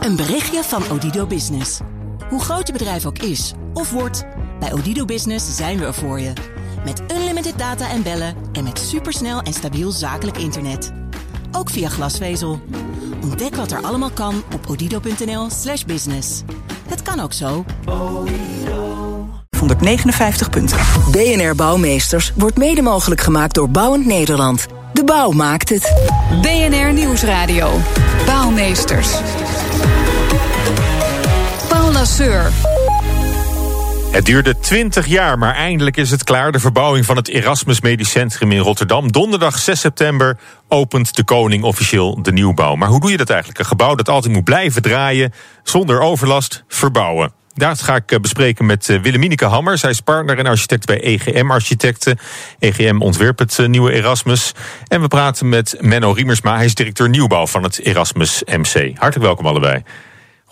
Een berichtje van Odido Business. Hoe groot je bedrijf ook is of wordt, bij Odido Business zijn we er voor je. Met unlimited data en bellen en met supersnel en stabiel zakelijk internet. Ook via glasvezel. Ontdek wat er allemaal kan op odido.nl/slash business. Het kan ook zo. 159 punten. BNR Bouwmeesters wordt mede mogelijk gemaakt door Bouwend Nederland. De bouw maakt het. BNR Nieuwsradio. Bouwmeesters. Het duurde 20 jaar, maar eindelijk is het klaar. De verbouwing van het Erasmus Medisch Centrum in Rotterdam. Donderdag 6 september opent de koning officieel de nieuwbouw. Maar hoe doe je dat eigenlijk? Een gebouw dat altijd moet blijven draaien, zonder overlast, verbouwen. Daar ga ik eh, bespreken met eh, Willemineke Hammer. Zij is partner en architect bij EGM Architecten. EGM ontwerpt het eh, nieuwe Erasmus. En we praten met Menno Riemersma. Hij is directeur nieuwbouw van het Erasmus MC. Hartelijk welkom allebei.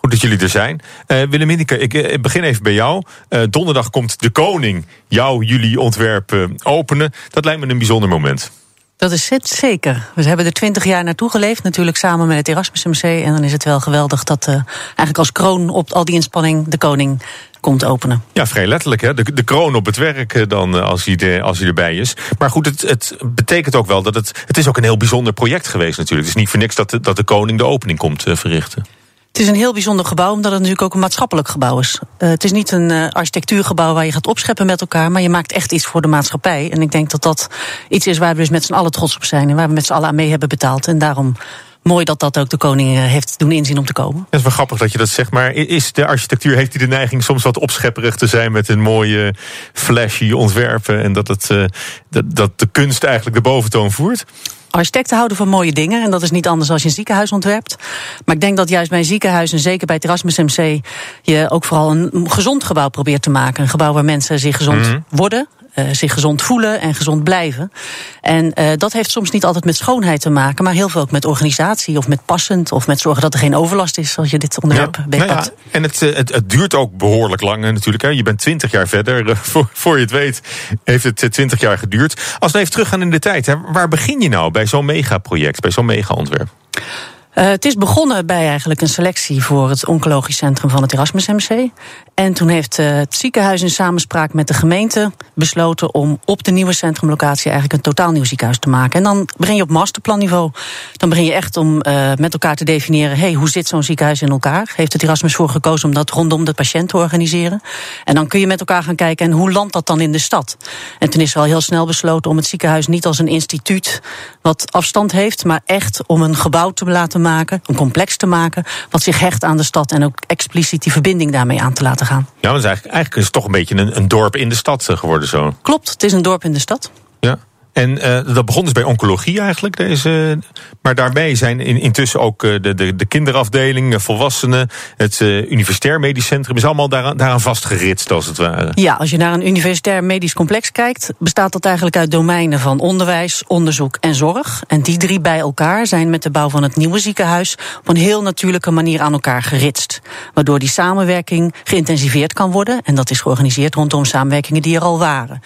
Goed dat jullie er zijn. Uh, Willemineke, ik begin even bij jou. Uh, donderdag komt de koning jouw, jullie ontwerp uh, openen. Dat lijkt me een bijzonder moment. Dat is het zeker. We hebben er twintig jaar naartoe geleefd, natuurlijk samen met het Erasmus MC. En dan is het wel geweldig dat uh, eigenlijk als kroon op al die inspanning de koning komt openen. Ja, vrij letterlijk. Hè? De, de kroon op het werk dan als hij, de, als hij erbij is. Maar goed, het, het betekent ook wel dat het. Het is ook een heel bijzonder project geweest natuurlijk. Het is niet voor niks dat de, dat de koning de opening komt verrichten. Het is een heel bijzonder gebouw, omdat het natuurlijk ook een maatschappelijk gebouw is. Uh, het is niet een uh, architectuurgebouw waar je gaat opscheppen met elkaar, maar je maakt echt iets voor de maatschappij. En ik denk dat dat iets is waar we dus met z'n allen trots op zijn en waar we met z'n allen aan mee hebben betaald. En daarom mooi dat dat ook de koning heeft doen inzien om te komen. Het is wel grappig dat je dat zegt, maar is de architectuur, heeft hij de neiging soms wat opschepperig te zijn met een mooie flashy ontwerpen en dat, het, dat de kunst eigenlijk de boventoon voert? Architecten houden van mooie dingen en dat is niet anders als je een ziekenhuis ontwerpt. Maar ik denk dat juist bij een ziekenhuis en zeker bij het Erasmus MC je ook vooral een gezond gebouw probeert te maken. Een gebouw waar mensen zich gezond mm -hmm. worden, zich gezond voelen en gezond blijven. En uh, dat heeft soms niet altijd met schoonheid te maken, maar heel veel ook met organisatie of met passend of met zorgen dat er geen overlast is als je dit onderwerp ja. Nou ja, en het, het, het, duurt ook behoorlijk lang natuurlijk. Hè. Je bent twintig jaar verder. Voor, voor je het weet heeft het twintig jaar geduurd. Als we even teruggaan in de tijd, hè, waar begin je nou bij zo'n megaproject, bij zo'n mega-ontwerp? Uh, het is begonnen bij eigenlijk een selectie voor het oncologisch centrum van het Erasmus MC. En toen heeft uh, het ziekenhuis in samenspraak met de gemeente besloten om op de nieuwe centrumlocatie eigenlijk een totaal nieuw ziekenhuis te maken. En dan begin je op masterplanniveau. Dan begin je echt om uh, met elkaar te definiëren: hey, hoe zit zo'n ziekenhuis in elkaar? Heeft het Erasmus voor gekozen om dat rondom de patiënt te organiseren? En dan kun je met elkaar gaan kijken en hoe landt dat dan in de stad? En toen is er al heel snel besloten om het ziekenhuis niet als een instituut wat afstand heeft, maar echt om een gebouw te laten maken, een complex te maken, wat zich hecht aan de stad en ook expliciet die verbinding daarmee aan te laten gaan. Ja, want eigenlijk, eigenlijk is het toch een beetje een, een dorp in de stad geworden zo. Klopt, het is een dorp in de stad. En uh, dat begon dus bij oncologie eigenlijk. Deze, maar daarbij zijn in, intussen ook de, de, de kinderafdeling, volwassenen, het universitair medisch centrum is allemaal daaraan, daaraan vastgeritst als het ware. Ja, als je naar een universitair medisch complex kijkt, bestaat dat eigenlijk uit domeinen van onderwijs, onderzoek en zorg. En die drie bij elkaar zijn met de bouw van het nieuwe ziekenhuis op een heel natuurlijke manier aan elkaar geritst. Waardoor die samenwerking geïntensiveerd kan worden. En dat is georganiseerd rondom samenwerkingen die er al waren.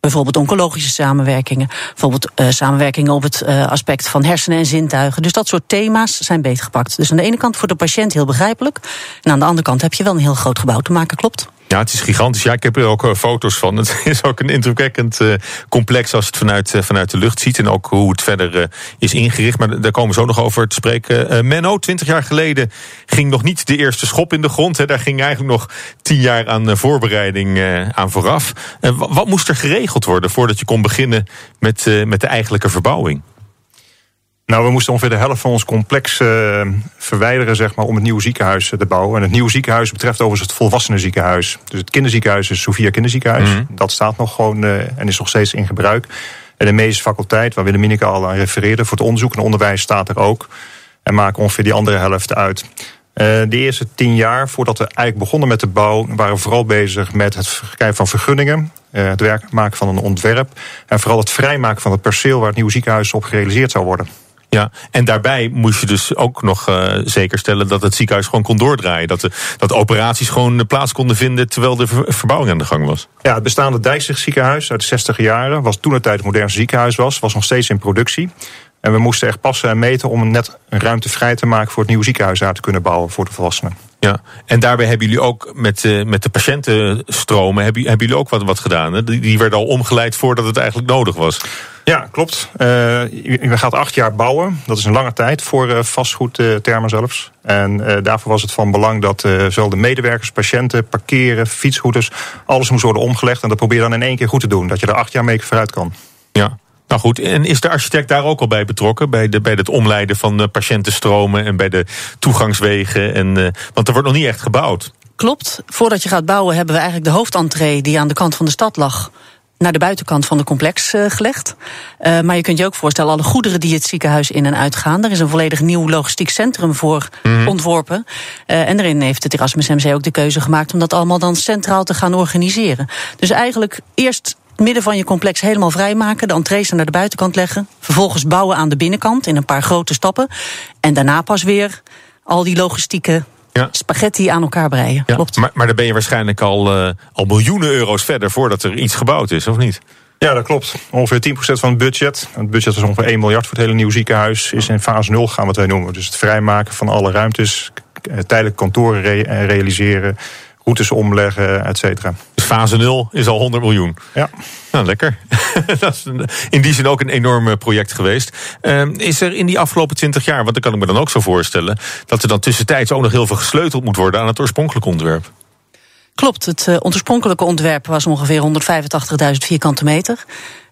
Bijvoorbeeld oncologische samenwerkingen. Bijvoorbeeld uh, samenwerkingen op het uh, aspect van hersenen en zintuigen. Dus dat soort thema's zijn beetgepakt. Dus aan de ene kant voor de patiënt heel begrijpelijk. En aan de andere kant heb je wel een heel groot gebouw te maken, klopt. Ja, het is gigantisch. Ja, ik heb er ook uh, foto's van. Het is ook een indrukwekkend uh, complex als het vanuit, uh, vanuit de lucht ziet. En ook hoe het verder is ingericht. Maar daar komen we zo nog over te spreken. Menno, twintig jaar geleden ging nog niet de eerste schop in de grond. Hè. Daar ging eigenlijk nog tien jaar aan voorbereiding aan vooraf. wat moest er geregeld worden voordat je kon beginnen met, met de eigenlijke verbouwing? Nou, we moesten ongeveer de helft van ons complex uh, verwijderen zeg maar, om het nieuwe ziekenhuis te bouwen. En het nieuwe ziekenhuis betreft overigens het volwassenenziekenhuis. Dus het kinderziekenhuis is Sofia Kinderziekenhuis. Mm -hmm. Dat staat nog gewoon uh, en is nog steeds in gebruik. En de medische faculteit, waar Willemineke al aan refereerde, voor het onderzoek en onderwijs staat er ook. En maken ongeveer die andere helft uit. Uh, de eerste tien jaar, voordat we eigenlijk begonnen met de bouw, waren we vooral bezig met het verkrijgen van vergunningen. Het werk maken van een ontwerp. En vooral het vrijmaken van het perceel waar het nieuwe ziekenhuis op gerealiseerd zou worden. Ja, en daarbij moest je dus ook nog uh, zeker stellen dat het ziekenhuis gewoon kon doordraaien. Dat, de, dat operaties gewoon plaats konden vinden terwijl de ver, verbouwing aan de gang was. Ja, het bestaande Dijkzicht ziekenhuis uit de 60 jaren was toen het tijd het ziekenhuis was, was nog steeds in productie. En we moesten echt passen en meten om net een ruimte vrij te maken voor het nieuwe ziekenhuis daar te kunnen bouwen voor de volwassenen. Ja, en daarbij hebben jullie ook met, uh, met de patiëntenstromen, hebben, hebben jullie ook wat, wat gedaan? Hè? Die, die werden al omgeleid voordat het eigenlijk nodig was. Ja, klopt. Uh, je gaat acht jaar bouwen. Dat is een lange tijd voor uh, vastgoedtermen zelfs. En daarvoor was het van belang dat zowel de medewerkers, patiënten, parkeren, fietsroutes, alles moest worden omgelegd. En dat probeer je dan in één keer goed te doen. Dat je er acht jaar mee vooruit kan. Nou goed, en is de architect daar ook al bij betrokken? Bij, de, bij het omleiden van patiëntenstromen en bij de toegangswegen? En, uh, want er wordt nog niet echt gebouwd. Klopt. Voordat je gaat bouwen hebben we eigenlijk de hoofdentree die aan de kant van de stad lag naar de buitenkant van de complex uh, gelegd. Uh, maar je kunt je ook voorstellen, alle goederen die het ziekenhuis in en uitgaan. Er is een volledig nieuw logistiek centrum voor mm. ontworpen. Uh, en daarin heeft het Erasmus MC ook de keuze gemaakt om dat allemaal dan centraal te gaan organiseren. Dus eigenlijk eerst midden van je complex helemaal vrijmaken. De entrees naar de buitenkant leggen. Vervolgens bouwen aan de binnenkant in een paar grote stappen. En daarna pas weer al die logistieke ja. spaghetti aan elkaar breien. Ja, Klopt. Maar, maar dan ben je waarschijnlijk al, uh, al miljoenen euro's verder voordat er iets gebouwd is, of niet? Ja, dat klopt. Ongeveer 10% van het budget. Het budget is ongeveer 1 miljard voor het hele nieuwe ziekenhuis. Is in fase 0 gaan wat wij noemen. Dus het vrijmaken van alle ruimtes, tijdelijk kantoren re realiseren, routes omleggen, et cetera. Dus fase 0 is al 100 miljoen. Ja. Nou, lekker. dat is in die zin ook een enorm project geweest. Uh, is er in die afgelopen 20 jaar, want dat kan ik me dan ook zo voorstellen, dat er dan tussentijds ook nog heel veel gesleuteld moet worden aan het oorspronkelijke ontwerp? Klopt, het uh, oorspronkelijke ontwerp was ongeveer 185.000 vierkante meter.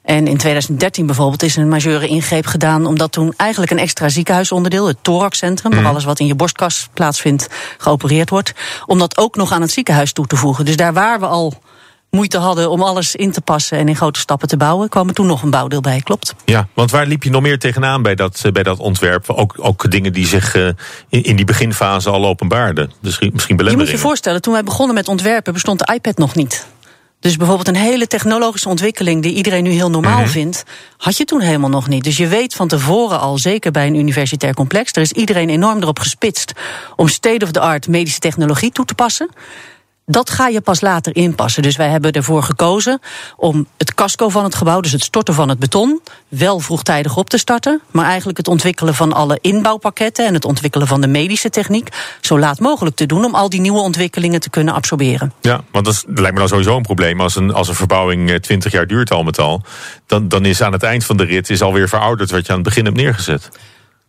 En in 2013 bijvoorbeeld is een majeure ingreep gedaan... omdat toen eigenlijk een extra ziekenhuisonderdeel, het thoraxcentrum... waar alles wat in je borstkas plaatsvindt, geopereerd wordt... om dat ook nog aan het ziekenhuis toe te voegen. Dus daar waar we al moeite hadden om alles in te passen en in grote stappen te bouwen, kwam er toen nog een bouwdeel bij, klopt. Ja, want waar liep je nog meer tegenaan bij dat, bij dat ontwerp? Ook, ook dingen die zich uh, in, in die beginfase al openbaarden. Dus misschien belemmeringen. Je moet je voorstellen, toen wij begonnen met ontwerpen bestond de iPad nog niet. Dus bijvoorbeeld een hele technologische ontwikkeling die iedereen nu heel normaal mm -hmm. vindt, had je toen helemaal nog niet. Dus je weet van tevoren al, zeker bij een universitair complex, er is iedereen enorm erop gespitst om state-of-the-art medische technologie toe te passen. Dat ga je pas later inpassen. Dus wij hebben ervoor gekozen om het casco van het gebouw, dus het storten van het beton, wel vroegtijdig op te starten. Maar eigenlijk het ontwikkelen van alle inbouwpakketten en het ontwikkelen van de medische techniek zo laat mogelijk te doen om al die nieuwe ontwikkelingen te kunnen absorberen. Ja, want dat, dat lijkt me dan sowieso een probleem. Als een, als een verbouwing 20 jaar duurt al met al, dan, dan is aan het eind van de rit is alweer verouderd wat je aan het begin hebt neergezet.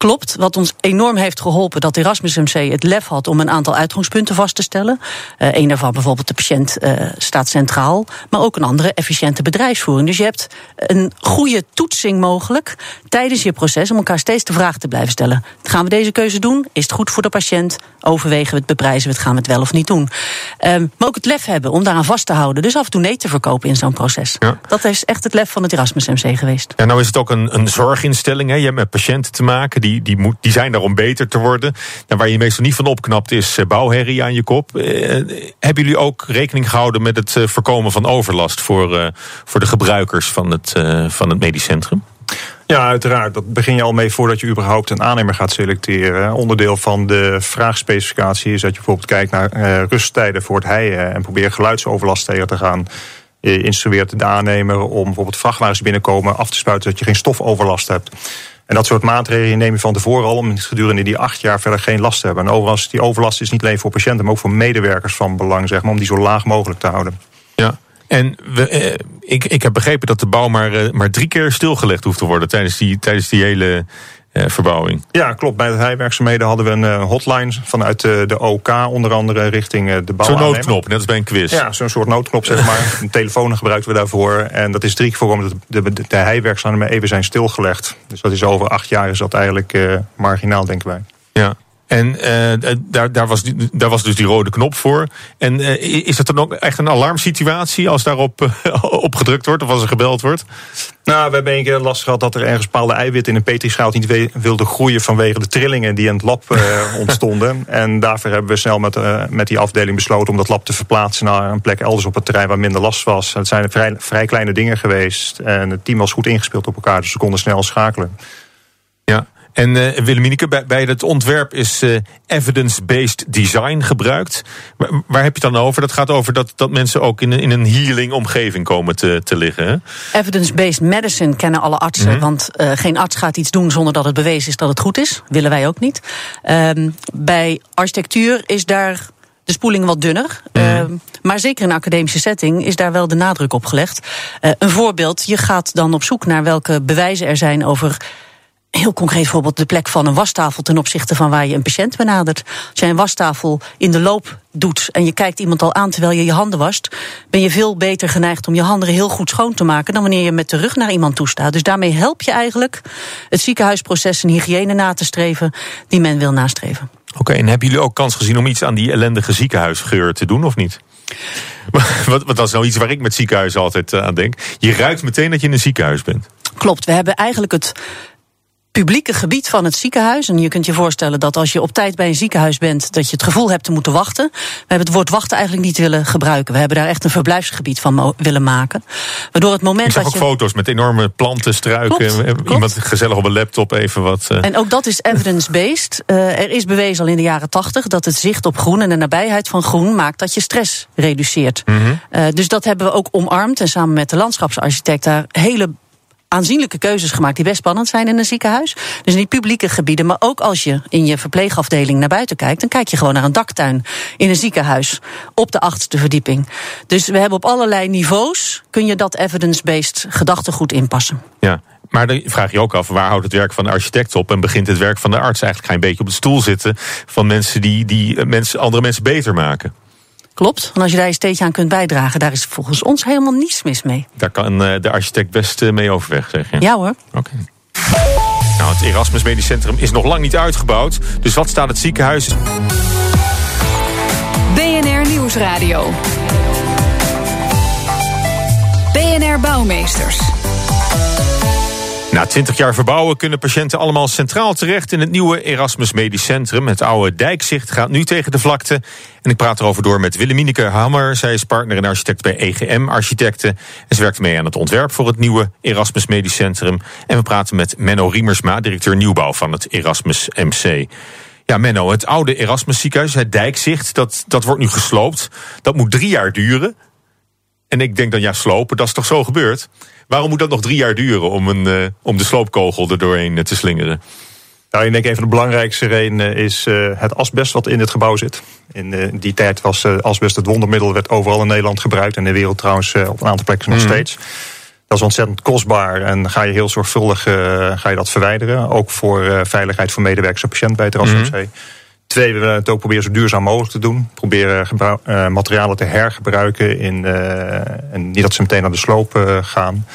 Klopt, wat ons enorm heeft geholpen dat Erasmus MC het lef had om een aantal uitgangspunten vast te stellen. Uh, een daarvan bijvoorbeeld de patiënt uh, staat centraal, maar ook een andere efficiënte bedrijfsvoering. Dus je hebt een goede toetsing mogelijk tijdens je proces om elkaar steeds de vraag te blijven stellen. Gaan we deze keuze doen? Is het goed voor de patiënt? Overwegen we het, beprijzen we het, gaan we het wel of niet doen? Um, maar ook het lef hebben om daaraan vast te houden. Dus af en toe nee te verkopen in zo'n proces. Ja. Dat is echt het lef van het Erasmus MC geweest. Ja, nou is het ook een, een zorginstelling. Hè? Je hebt met patiënten te maken die die, die, zijn daar om beter te worden. En waar je meestal niet van opknapt is uh, bouwherrie aan je kop. Uh, hebben jullie ook rekening gehouden met het uh, voorkomen van overlast voor, voor de gebruikers van het, van het medisch centrum? Ja, uiteraard. Dat begin je al mee voordat je überhaupt een aannemer gaat selecteren. Onderdeel van de vraagspecificatie is dat je bijvoorbeeld kijkt naar rusttijden voor het heien en probeert geluidsoverlast tegen te gaan. Je instrueert de aannemer om bijvoorbeeld vrachtwagens binnenkomen af te spuiten dat je geen stofoverlast hebt. En dat soort maatregelen neem je van tevoren al om gedurende die acht jaar verder geen last te hebben. En overigens, die overlast is niet alleen voor patiënten, maar ook voor medewerkers van belang, zeg maar, om die zo laag mogelijk te houden. Ja. En we, eh, ik, ik heb begrepen dat de bouw maar, eh, maar drie keer stilgelegd hoeft te worden tijdens die, tijdens die hele verbouwing. Ja, klopt. Bij de heiwerkzaamheden hadden we een uh, hotline vanuit de, de OK, onder andere richting de bouw. Zo'n noodknop, net als bij een quiz. Ja, zo'n soort noodknop, zeg maar. een telefoon gebruikten we daarvoor. En dat is drie keer voorkomen dat de, de, de, de heiwerkzaamheden even zijn stilgelegd. Dus dat is over acht jaar is dat eigenlijk uh, marginaal, denken wij. Ja. En uh, daar, daar, was daar was dus die rode knop voor. En uh, is het dan ook echt een alarmsituatie als daarop uh, op gedrukt wordt of als er gebeld wordt? Nou, we hebben een keer last gehad dat er ergens bepaalde eiwitten in een petrischaal niet wilden groeien vanwege de trillingen die in het lab ontstonden. En daarvoor hebben we snel met, met die afdeling besloten om dat lab te verplaatsen naar een plek elders op het terrein waar minder last was. Het zijn vrij, vrij kleine dingen geweest en het team was goed ingespeeld op elkaar, dus ze konden snel schakelen. En uh, bij, bij het ontwerp is uh, evidence-based design gebruikt. Waar, waar, heb je het dan over? Dat gaat over dat, dat mensen ook in, in een healing omgeving komen te, te liggen. Evidence-based medicine kennen alle artsen. Mm -hmm. Want uh, geen arts gaat iets doen zonder dat het bewezen is dat het goed is. Willen wij ook niet. Um, bij architectuur is daar de spoeling wat dunner. Mm. Uh, maar zeker in een academische setting is daar wel de nadruk op gelegd. Uh, een voorbeeld, je gaat dan op zoek naar welke bewijzen er zijn over heel concreet voorbeeld de plek van een wastafel ten opzichte van waar je een patiënt benadert. Als jij een wastafel in de loop doet en je kijkt iemand al aan terwijl je je handen wast, ben je veel beter geneigd om je handen heel goed schoon te maken dan wanneer je met de rug naar iemand toe staat. Dus daarmee help je eigenlijk het ziekenhuisproces en hygiëne na te streven die men wil nastreven. Oké, okay, en hebben jullie ook kans gezien om iets aan die ellendige ziekenhuisgeur te doen of niet? Wat, dat is nou iets waar ik met ziekenhuizen altijd aan denk. Je ruikt meteen dat je in een ziekenhuis bent. Klopt, we hebben eigenlijk het publieke gebied van het ziekenhuis. En je kunt je voorstellen dat als je op tijd bij een ziekenhuis bent, dat je het gevoel hebt te moeten wachten. We hebben het woord wachten eigenlijk niet willen gebruiken. We hebben daar echt een verblijfsgebied van willen maken. Waardoor het moment Ik zag dat ook je. foto's met enorme planten, struiken. Klopt, klopt. Iemand gezellig op een laptop even wat. Uh... En ook dat is evidence-based. Uh, er is bewezen al in de jaren tachtig dat het zicht op groen en de nabijheid van groen maakt dat je stress reduceert. Mm -hmm. uh, dus dat hebben we ook omarmd en samen met de landschapsarchitect daar hele aanzienlijke keuzes gemaakt die best spannend zijn in een ziekenhuis. Dus in die publieke gebieden, maar ook als je in je verpleegafdeling naar buiten kijkt, dan kijk je gewoon naar een daktuin in een ziekenhuis op de achtste verdieping. Dus we hebben op allerlei niveaus kun je dat evidence-based gedachtegoed inpassen. Ja. Maar dan vraag je ook af, waar houdt het werk van de architect op en begint het werk van de arts? Eigenlijk ga je een beetje op de stoel zitten van mensen die, die mensen, andere mensen beter maken. Klopt, en als je daar een steentje aan kunt bijdragen, daar is volgens ons helemaal niets mis mee. Daar kan uh, de architect best uh, mee overweg, zeg je? Ja hoor. Oké. Okay. Nou, het Erasmus Medisch Centrum is nog lang niet uitgebouwd. Dus wat staat het ziekenhuis? BNR Nieuwsradio. BNR Bouwmeesters. Na 20 jaar verbouwen kunnen patiënten allemaal centraal terecht in het nieuwe Erasmus Medisch Centrum. Het oude dijkzicht gaat nu tegen de vlakte. En ik praat erover door met Willemineke Hammer. Zij is partner en architect bij EGM Architecten. En ze werkt mee aan het ontwerp voor het nieuwe Erasmus Medisch Centrum. En we praten met Menno Riemersma, directeur nieuwbouw van het Erasmus MC. Ja, Menno, het oude Erasmus ziekenhuis, het dijkzicht, dat, dat wordt nu gesloopt. Dat moet drie jaar duren. En ik denk dan, ja, slopen, dat is toch zo gebeurd? Waarom moet dat nog drie jaar duren om, een, uh, om de sloopkogel er doorheen te slingeren? Nou, ik denk een van de belangrijkste redenen is uh, het asbest wat in het gebouw zit. In uh, die tijd was asbest het wondermiddel, werd overal in Nederland gebruikt. En in de wereld trouwens op een aantal plekken nog mm. steeds. Dat is ontzettend kostbaar en ga je heel zorgvuldig ga je dat verwijderen. Ook voor veiligheid voor medewerkers en patiënt bij het mm. Twee, we willen het ook proberen zo duurzaam mogelijk te doen. Proberen uh, materialen te hergebruiken in, uh, en niet dat ze meteen naar de sloop uh, gaan.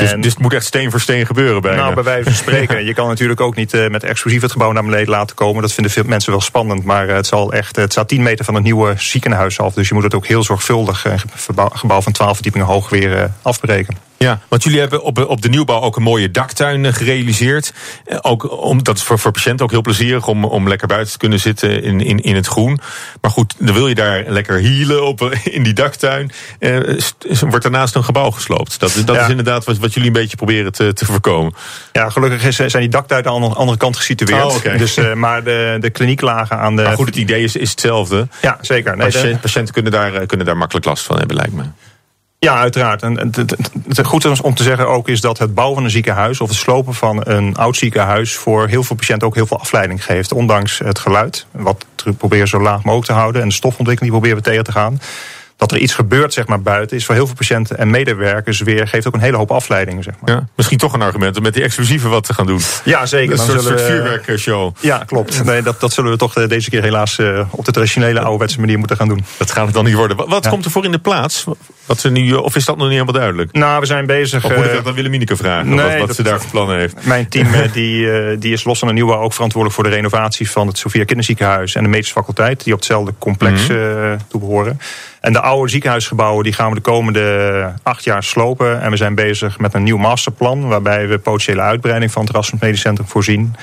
Dus, dus het moet echt steen voor steen gebeuren bijna. Nou, bij wijze van spreken. je kan natuurlijk ook niet uh, met explosief het gebouw naar beneden laten komen. Dat vinden veel mensen wel spannend. Maar uh, het, zal echt, het staat 10 meter van het nieuwe ziekenhuis af. Dus je moet het ook heel zorgvuldig, een uh, gebouw van 12 verdiepingen hoog, weer afbreken. Ja, want jullie hebben op, op de nieuwbouw ook een mooie daktuin gerealiseerd. Ook om, dat is voor, voor patiënten ook heel plezierig om, om lekker buiten te kunnen zitten in, in, in het groen. Maar goed, dan wil je daar lekker hielen op, in die daktuin. Eh, wordt daarnaast een gebouw gesloopt. Dat, dat ja. is inderdaad wat, wat jullie een beetje proberen te, te voorkomen. Ja, gelukkig is, zijn die daktuinen aan de andere kant gesitueerd. Oh, okay. dus, uh, maar de, de kliniklagen aan de... Maar goed, het idee is, is hetzelfde. Ja, zeker. Nee, Patiënt, patiënten kunnen daar, kunnen daar makkelijk last van hebben, lijkt me. Ja, uiteraard. En het, goed om te zeggen ook is dat het bouwen van een ziekenhuis of het slopen van een oud ziekenhuis voor heel veel patiënten ook heel veel afleiding geeft. Ondanks het geluid, wat we proberen zo laag mogelijk te houden en de stofontwikkeling die proberen we tegen te gaan. Dat er iets gebeurt zeg maar, buiten is voor heel veel patiënten en medewerkers weer geeft ook een hele hoop afleiding. Zeg maar. ja, misschien toch een argument om met die explosieven wat te gaan doen. Ja, zeker. Een soort, soort we, vuurwerkshow. Ja, klopt. Nee, dat, dat zullen we toch deze keer helaas uh, op de traditionele ouderwetse manier moeten gaan doen. Dat gaat het dan niet worden. Wat ja. komt er voor in de plaats? Wat ze nu, of is dat nog niet helemaal duidelijk? Nou, we zijn bezig. Of moet ik dat aan Willemineke vragen? Nee, wat wat dat, ze daar voor plannen heeft? Mijn team die, die is los van de nieuwbouw ook verantwoordelijk voor de renovatie van het Sofia Kinderziekenhuis en de medische faculteit, die op hetzelfde complex mm -hmm. uh, toebehoren. En de oude ziekenhuisgebouwen die gaan we de komende acht jaar slopen. En we zijn bezig met een nieuw masterplan. Waarbij we potentiële uitbreiding van het Erasmus Medisch Centrum voorzien.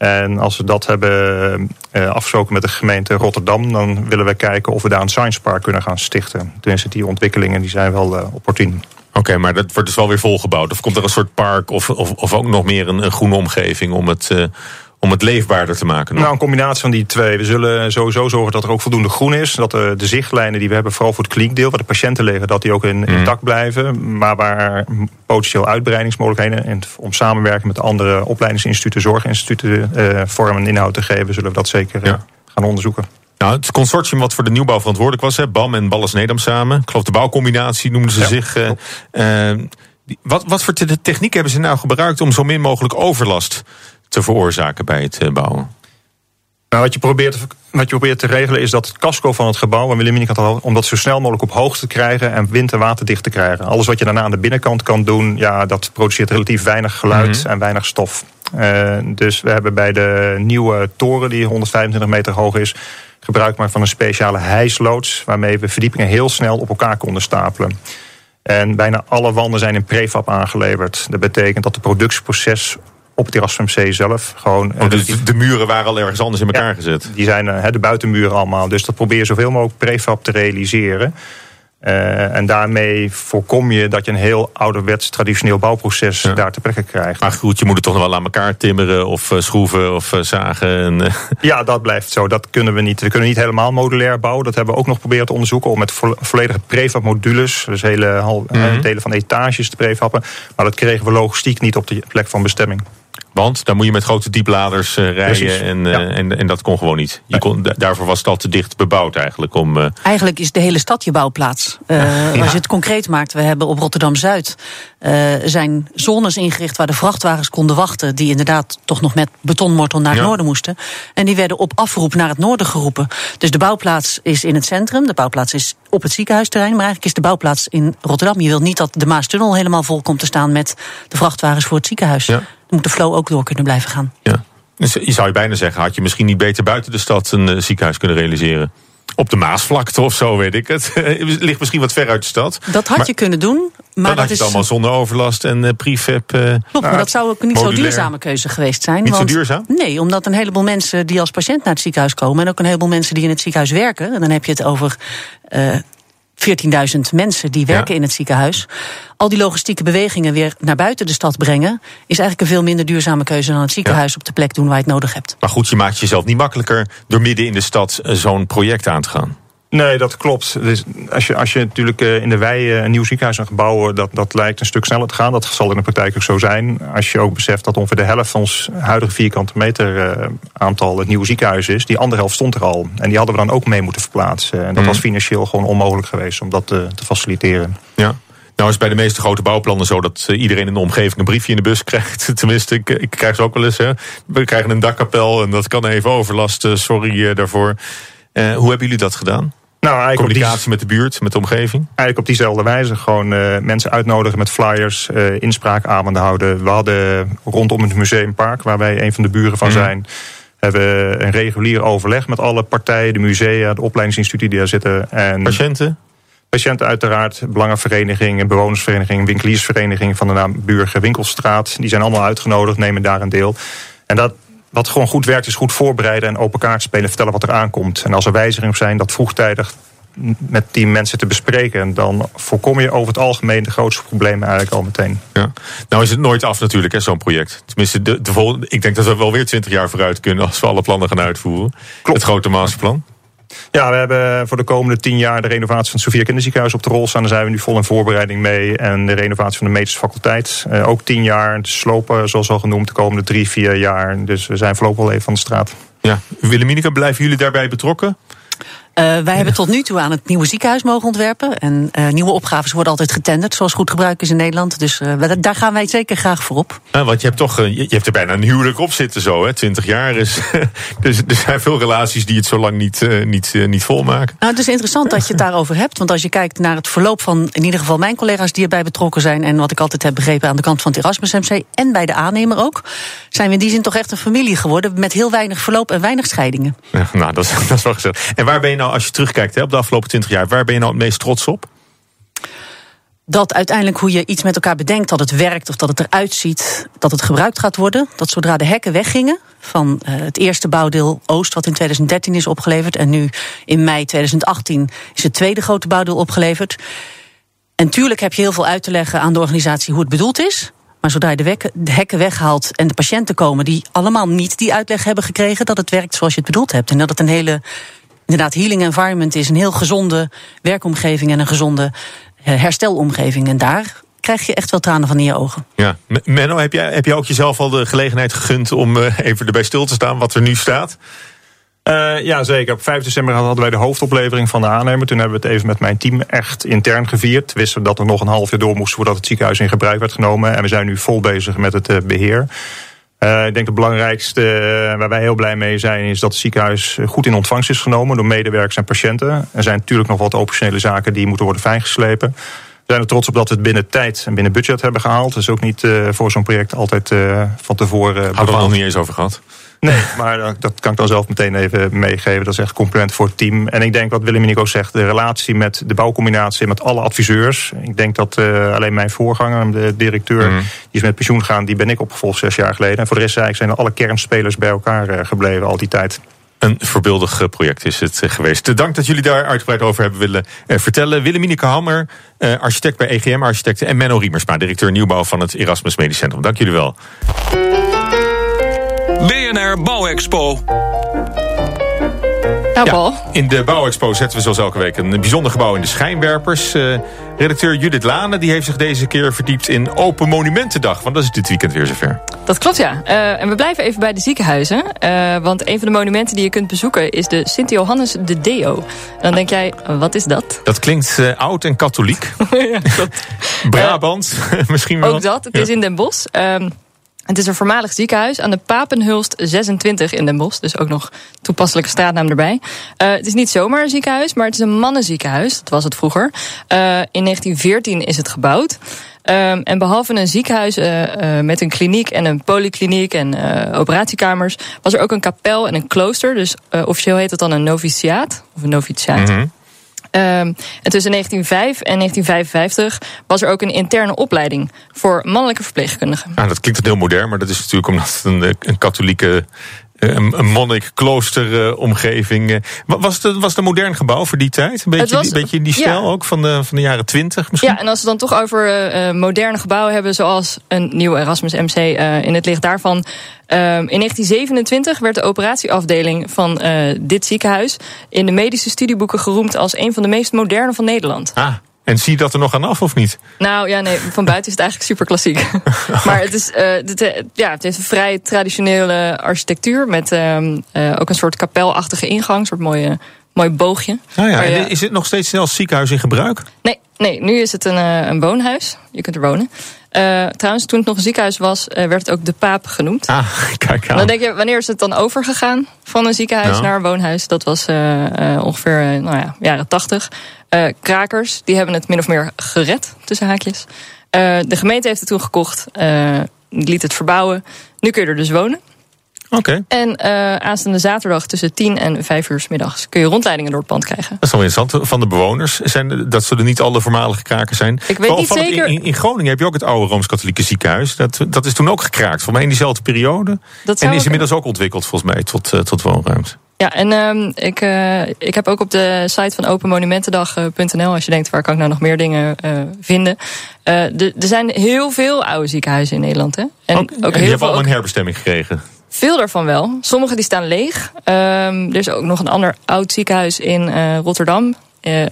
En als we dat hebben uh, afgesproken met de gemeente Rotterdam, dan willen we kijken of we daar een science park kunnen gaan stichten. Tenminste, die ontwikkelingen die zijn wel uh, opportun. Oké, maar dat wordt dus wel weer volgebouwd. Of komt er een soort park of, of, of ook nog meer een, groene omgeving om het, uh, om het leefbaarder te maken? Nog? Nou, een combinatie van die twee. We zullen sowieso zorgen dat er ook voldoende groen is. Dat de, de zichtlijnen die we hebben, vooral voor het klinkdeel, waar de patiënten liggen, dat die ook in, mm. intact blijven. Maar waar potentieel uitbreidingsmogelijkheden en om samenwerken met andere opleidingsinstituten, zorginstituten uh, vorm en inhoud te geven, zullen we dat zeker ja. gaan onderzoeken. Nou, het consortium wat voor de nieuwbouw verantwoordelijk was, hè, BAM en Balles Nedam samen. Ik geloof de bouwcombinatie noemden ze zich. Uh, uh, wat, wat voor techniek hebben ze nou gebruikt om zo min mogelijk overlast te veroorzaken bij het uh, bouwen? Nou, wat, je probeert, wat je probeert te regelen is dat het casco van het gebouw, en Willem had om dat zo snel mogelijk op hoogte te krijgen en wind- en waterdicht te krijgen. Alles wat je daarna aan de binnenkant kan doen, ja, dat produceert relatief weinig geluid mm -hmm. en weinig stof. dus we hebben bij de nieuwe toren, die 125 meter hoog is, gebruik maakt van een speciale hijsloods... waarmee we verdiepingen heel snel op elkaar konden stapelen. En bijna alle wanden zijn in prefab aangeleverd. Dat betekent dat het productieproces op het terras van MC zelf gewoon... Oh, dus de, de, muren waren al ergens anders in elkaar ja, gezet? Die zijn de buitenmuren allemaal. Dus dat probeer je zoveel mogelijk prefab te realiseren... Uh, en daarmee voorkom je dat je een heel ouderwets traditioneel bouwproces ja. daar te plekke krijgt. Maar goed, je moet het toch nog wel aan elkaar timmeren of uh, schroeven of uh, zagen. En, ja, dat blijft zo. Dat kunnen we niet. We kunnen niet helemaal modulair bouwen. Dat hebben we ook nog geprobeerd te onderzoeken om met vo volledige prefab modules, dus hele mm -hmm. delen van etages te prefappen. Maar dat kregen we logistiek niet op de plek van bestemming. Want daar moet je met grote diepladers uh, rijden en, uh, ja. en, en, dat kon gewoon niet. Je kon, daarvoor was het al te dicht bebouwd eigenlijk. Om, uh... Eigenlijk is de hele stad je bouwplaats. Ja. Als je het concreet maakt, we hebben op Rotterdam-Zuid... zijn zones ingericht waar de vrachtwagens konden wachten... die inderdaad toch nog met betonmortel naar het ja. noorden moesten. En die werden op afroep naar het noorden geroepen. Dus de bouwplaats is in het centrum, de bouwplaats is op het ziekenhuisterrein... maar eigenlijk is de bouwplaats in Rotterdam. Je wilt niet dat de Maastunnel helemaal vol komt te staan... met de vrachtwagens voor het ziekenhuis. Ja moet de flow ook door kunnen blijven gaan. Ja. Dus je zou je bijna zeggen, had je misschien niet beter buiten de stad een uh, ziekenhuis kunnen realiseren? Op de Maasvlakte of zo, weet ik het. het ligt misschien wat ver uit de stad. Dat had maar, je kunnen doen. Maar dan dat had je is... het allemaal zonder overlast en uh, prefab. Uh, Klopt, maar dat zou ook niet zo'n duurzame keuze geweest zijn. Niet want, zo duurzaam? Nee, omdat een heleboel mensen die als patiënt naar het ziekenhuis komen... en ook een heleboel mensen die in het ziekenhuis werken... en dan heb je het over... Uh, 14.000 mensen die werken ja. in het ziekenhuis. Al die logistieke bewegingen weer naar buiten de stad brengen... is eigenlijk een veel minder duurzame keuze dan het ziekenhuis ja. op de plek doen waar je het nodig hebt. Maar goed, je maakt jezelf niet makkelijker door midden in de stad zo'n project aan te gaan. Nee, dat klopt. Dus als, je, als je natuurlijk in de wei een nieuw ziekenhuis gaat bouwen, dat, dat lijkt een stuk sneller te gaan. Dat zal in de praktijk ook zo zijn. Als je ook beseft dat ongeveer de helft van ons huidige vierkante meter uh, aantal het nieuwe ziekenhuis is, die anderhalf stond er al. En die hadden we dan ook mee moeten verplaatsen. En dat mm. was financieel gewoon onmogelijk geweest om dat te, te faciliteren. Ja. Nou is bij de meeste grote bouwplannen zo dat iedereen in de omgeving een briefje in de bus krijgt. Tenminste, ik, ik krijg ze ook wel eens. Hè. We krijgen een dakkapel en dat kan even overlasten. Sorry daarvoor. Uh, hoe hebben jullie dat gedaan? Nou, Communicatie die, met de buurt, met de omgeving? Eigenlijk op diezelfde wijze. Gewoon uh, mensen uitnodigen met flyers, uh, inspraakavonden houden. We hadden rondom het museumpark, waar wij een van de buren van mm. zijn... hebben we een regulier overleg met alle partijen, de musea, de opleidingsinstituten die daar zitten. En patiënten? Patiënten uiteraard, belangenvereniging, bewonersvereniging, winkeliersvereniging van de naam Burger Winkelstraat. Die zijn allemaal uitgenodigd, nemen daar een deel. En dat, wat gewoon goed werkt, is goed voorbereiden en open kaart spelen, vertellen wat er aankomt. En als er wijzigingen zijn, dat vroegtijdig met die mensen te bespreken. Dan voorkom je over het algemeen de grootste problemen eigenlijk al meteen. Ja. Nou is het nooit af natuurlijk, zo'n project. Tenminste, de, de volgende, ik denk dat we wel weer twintig jaar vooruit kunnen... als we alle plannen gaan uitvoeren. Klopt. Het grote masterplan. Ja, we hebben voor de komende tien jaar de renovatie van het Sofia Kinderziekenhuis op de rol staan. Daar zijn we nu vol in voorbereiding mee. En de renovatie van de medische faculteit. Uh, ook tien jaar. De slopen, zoals al genoemd, de komende drie, vier jaar. Dus we zijn voorlopig wel even van de straat. Ja, Willeminika, blijven jullie daarbij betrokken? Uh, wij hebben tot nu toe aan het nieuwe ziekenhuis mogen ontwerpen. En uh, nieuwe opgaves worden altijd getenderd, zoals goed gebruik is in Nederland. Dus uh, daar gaan wij zeker graag voor op. Ja, want je hebt toch je hebt er bijna een huwelijk op zitten, zo, hè? 20 jaar is. dus er zijn veel relaties die het zo lang niet, niet, niet volmaken. Nou, het is interessant dat je het daarover hebt. Want als je kijkt naar het verloop van in ieder geval mijn collega's die erbij betrokken zijn. En wat ik altijd heb begrepen aan de kant van het Erasmus MC en bij de aannemer ook. Zijn we in die zin toch echt een familie geworden. Met heel weinig verloop en weinig scheidingen. Ja, nou, dat is, dat is wel gezegd. En waar ben je nou, als je terugkijkt hè, op de afgelopen 20 jaar, waar ben je nou het meest trots op? Dat uiteindelijk hoe je iets met elkaar bedenkt, dat het werkt of dat het eruit ziet, dat het gebruikt gaat worden. Dat zodra de hekken weggingen van uh, het eerste bouwdeel Oost, wat in 2013 is opgeleverd, en nu in mei 2018 is het tweede grote bouwdeel opgeleverd. En tuurlijk heb je heel veel uit te leggen aan de organisatie hoe het bedoeld is. Maar zodra je de, de hekken weghaalt en de patiënten komen die allemaal niet die uitleg hebben gekregen dat het werkt zoals je het bedoeld hebt. En dat het een hele inderdaad healing environment is, een heel gezonde werkomgeving en een gezonde eh, herstelomgeving. En daar krijg je echt wel tranen van in je ogen. Ja, Menno, heb jij, heb jij ook jezelf al de gelegenheid gegund om uh, even erbij stil te staan wat er nu staat? Uh, ja, zeker. Op 5 december hadden wij de hoofdoplevering van de aannemer. Toen hebben we het even met mijn team echt intern gevierd. We wisten dat er nog een half jaar door moest voordat het ziekenhuis in gebruik werd genomen. En we zijn nu vol bezig met het uh, beheer. Uh, ik denk het belangrijkste waar wij heel blij mee zijn... is dat het ziekenhuis goed in ontvangst is genomen door medewerkers en patiënten. Er zijn natuurlijk nog wat operationele zaken die moeten worden fijngeslepen. We zijn er trots op dat we het binnen tijd en binnen budget hebben gehaald. Dat is ook niet voor zo'n project altijd van tevoren... Hadden we nog niet eens over gehad. Nee, maar dat kan ik dan zelf meteen even meegeven. Dat is echt compliment voor het team. En ik denk wat Willem Nico zegt, de relatie met de bouwcombinatie met alle adviseurs. Ik denk dat uh, alleen mijn voorganger, de directeur, mm. die is met pensioen gegaan, die ben ik opgevolgd zes jaar geleden. En voor de rest eigenlijk zijn alle kernspelers bij elkaar uh, gebleven al die tijd. Een voorbeeldig project is het geweest. Dank dat jullie daar uitgebreid over hebben willen vertellen. Willemineke Hammer, architect bij EGM Architecten. En Menno Riemersma, directeur nieuwbouw van het Erasmus Medisch Centrum. Dank jullie wel. BNR Bouwexpo. Nou, Paul. Ja, in de Bouwexpo zetten we zoals elke week een bijzonder gebouw in de schijnwerpers. Uh, redacteur Judith Lane die heeft zich deze keer verdiept in Open Monumentendag. Want dat is dit weekend weer zover. Dat klopt, ja. Uh, en we blijven even bij de ziekenhuizen. Uh, want een van de monumenten die je kunt bezoeken is de Sint-Johannes de Deo. Dan denk jij, wat is dat? Dat klinkt oud en katholiek. ja. Brabant, misschien wel. Ook dat, het ja. is in Den Bosch. Het is een voormalig ziekenhuis aan de Papenhulst 26 in Den Bosch. Dus ook nog toepasselijke straatnaam erbij. Uh, het is niet zomaar een ziekenhuis, maar het is een mannenziekenhuis. Dat was het vroeger. Uh, in 1914 is het gebouwd. Um, en behalve een ziekenhuis uh, met een kliniek en een polykliniek en operatiekamers, was er ook een kapel en een klooster. Dus officieel heet het dan een noviciaat of een noviciaat. -hmm. Um, en tussen 1905 en 1955 was er ook een interne opleiding voor mannelijke verpleegkundigen. Nou, dat klinkt heel modern, maar dat is natuurlijk omdat het een, een katholieke een, een monnik-kloosteromgeving. Uh, was, het, was het een modern gebouw voor die tijd? Een beetje, was, een beetje in die stijl ja. ook van de, van de jaren twintig misschien? Ja, en als we dan toch over uh, moderne gebouwen hebben... zoals een nieuw Erasmus MC uh, in het licht daarvan... Um, in 1927 werd de operatieafdeling van dit ziekenhuis... in de medische studieboeken geroemd als een van de meest moderne van Nederland. Ah. En zie je dat er nog aan af of niet? Nou ja, nee, van buiten is het eigenlijk super klassiek. maar het, is, uh, het, ja, het heeft een vrij traditionele architectuur. Met uh, uh, ook een soort kapelachtige ingang. Een soort mooie, mooi boogje. Ah ja, je... Is het nog steeds snel ziekenhuis in gebruik? Nee, nee nu is het een, een woonhuis. Je kunt er wonen. Uh, trouwens, toen het nog een ziekenhuis was, uh, werd het ook de Paap genoemd. Ah, kijk aan. Dan denk je, wanneer is het dan overgegaan van een ziekenhuis ja. naar een woonhuis? Dat was uh, ongeveer, nou ja, jaren tachtig. krakers, die hebben het min of meer gered, tussen haakjes. de gemeente heeft het toen gekocht, liet het verbouwen. Nu kun je er dus wonen. Oké. Okay. En uh, aanstaande zaterdag tussen 10 en 5 uur s middags kun je rondleidingen door het pand krijgen. Dat is wel interessant. Van de bewoners zijn dat zullen niet alle voormalige krakers zijn. Ik weet niet zeker. In, in, Groningen heb je ook het oude Rooms-Katholieke ziekenhuis. Dat, dat is toen ook gekraakt. Volgens mij in diezelfde periode. Dat en is inmiddels ook ontwikkeld volgens mij tot, uh, tot woonruimte. Ja, en um, ik, uh, ik heb ook op de site van openmonumentendag.nl, als je denkt waar kan ik nou nog meer dingen uh, vinden. Uh, er zijn heel veel oude ziekenhuizen in Nederland. Hè? En, ook, ook en heel je hebt al een herbestemming gekregen. Veel daarvan wel. Sommige die staan leeg. Um, er is ook nog een ander oud ziekenhuis in uh, Rotterdam. Uh,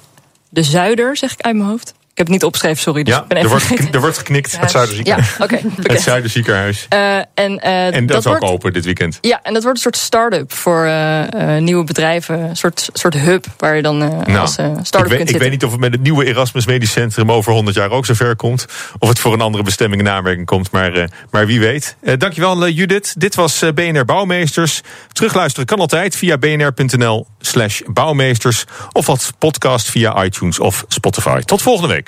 de Zuider, zeg ik uit mijn hoofd. Ik heb het niet opgeschreven, sorry. Dus ja, ik ben er, wordt, er wordt geknikt. Ja. Het Zuiderziekenhuis. Ja, okay, het Zuiderziekenhuis. Uh, en, uh, en dat, dat is ook wordt, open dit weekend. Ja, en dat wordt een soort start-up voor uh, nieuwe bedrijven. Een soort, soort hub waar je dan nou, als start-up kunt zitten. Ik weet niet of het met het nieuwe Erasmus Medisch Centrum over 100 jaar ook zover komt. Of het voor een andere bestemming in aanmerking komt. Maar, maar wie weet. dankjewel Judith. Dit was BNR Bouwmeesters. Terugluisteren kan altijd via bnr.nl slash bouwmeesters. Of als podcast via iTunes of Spotify. Tot volgende week.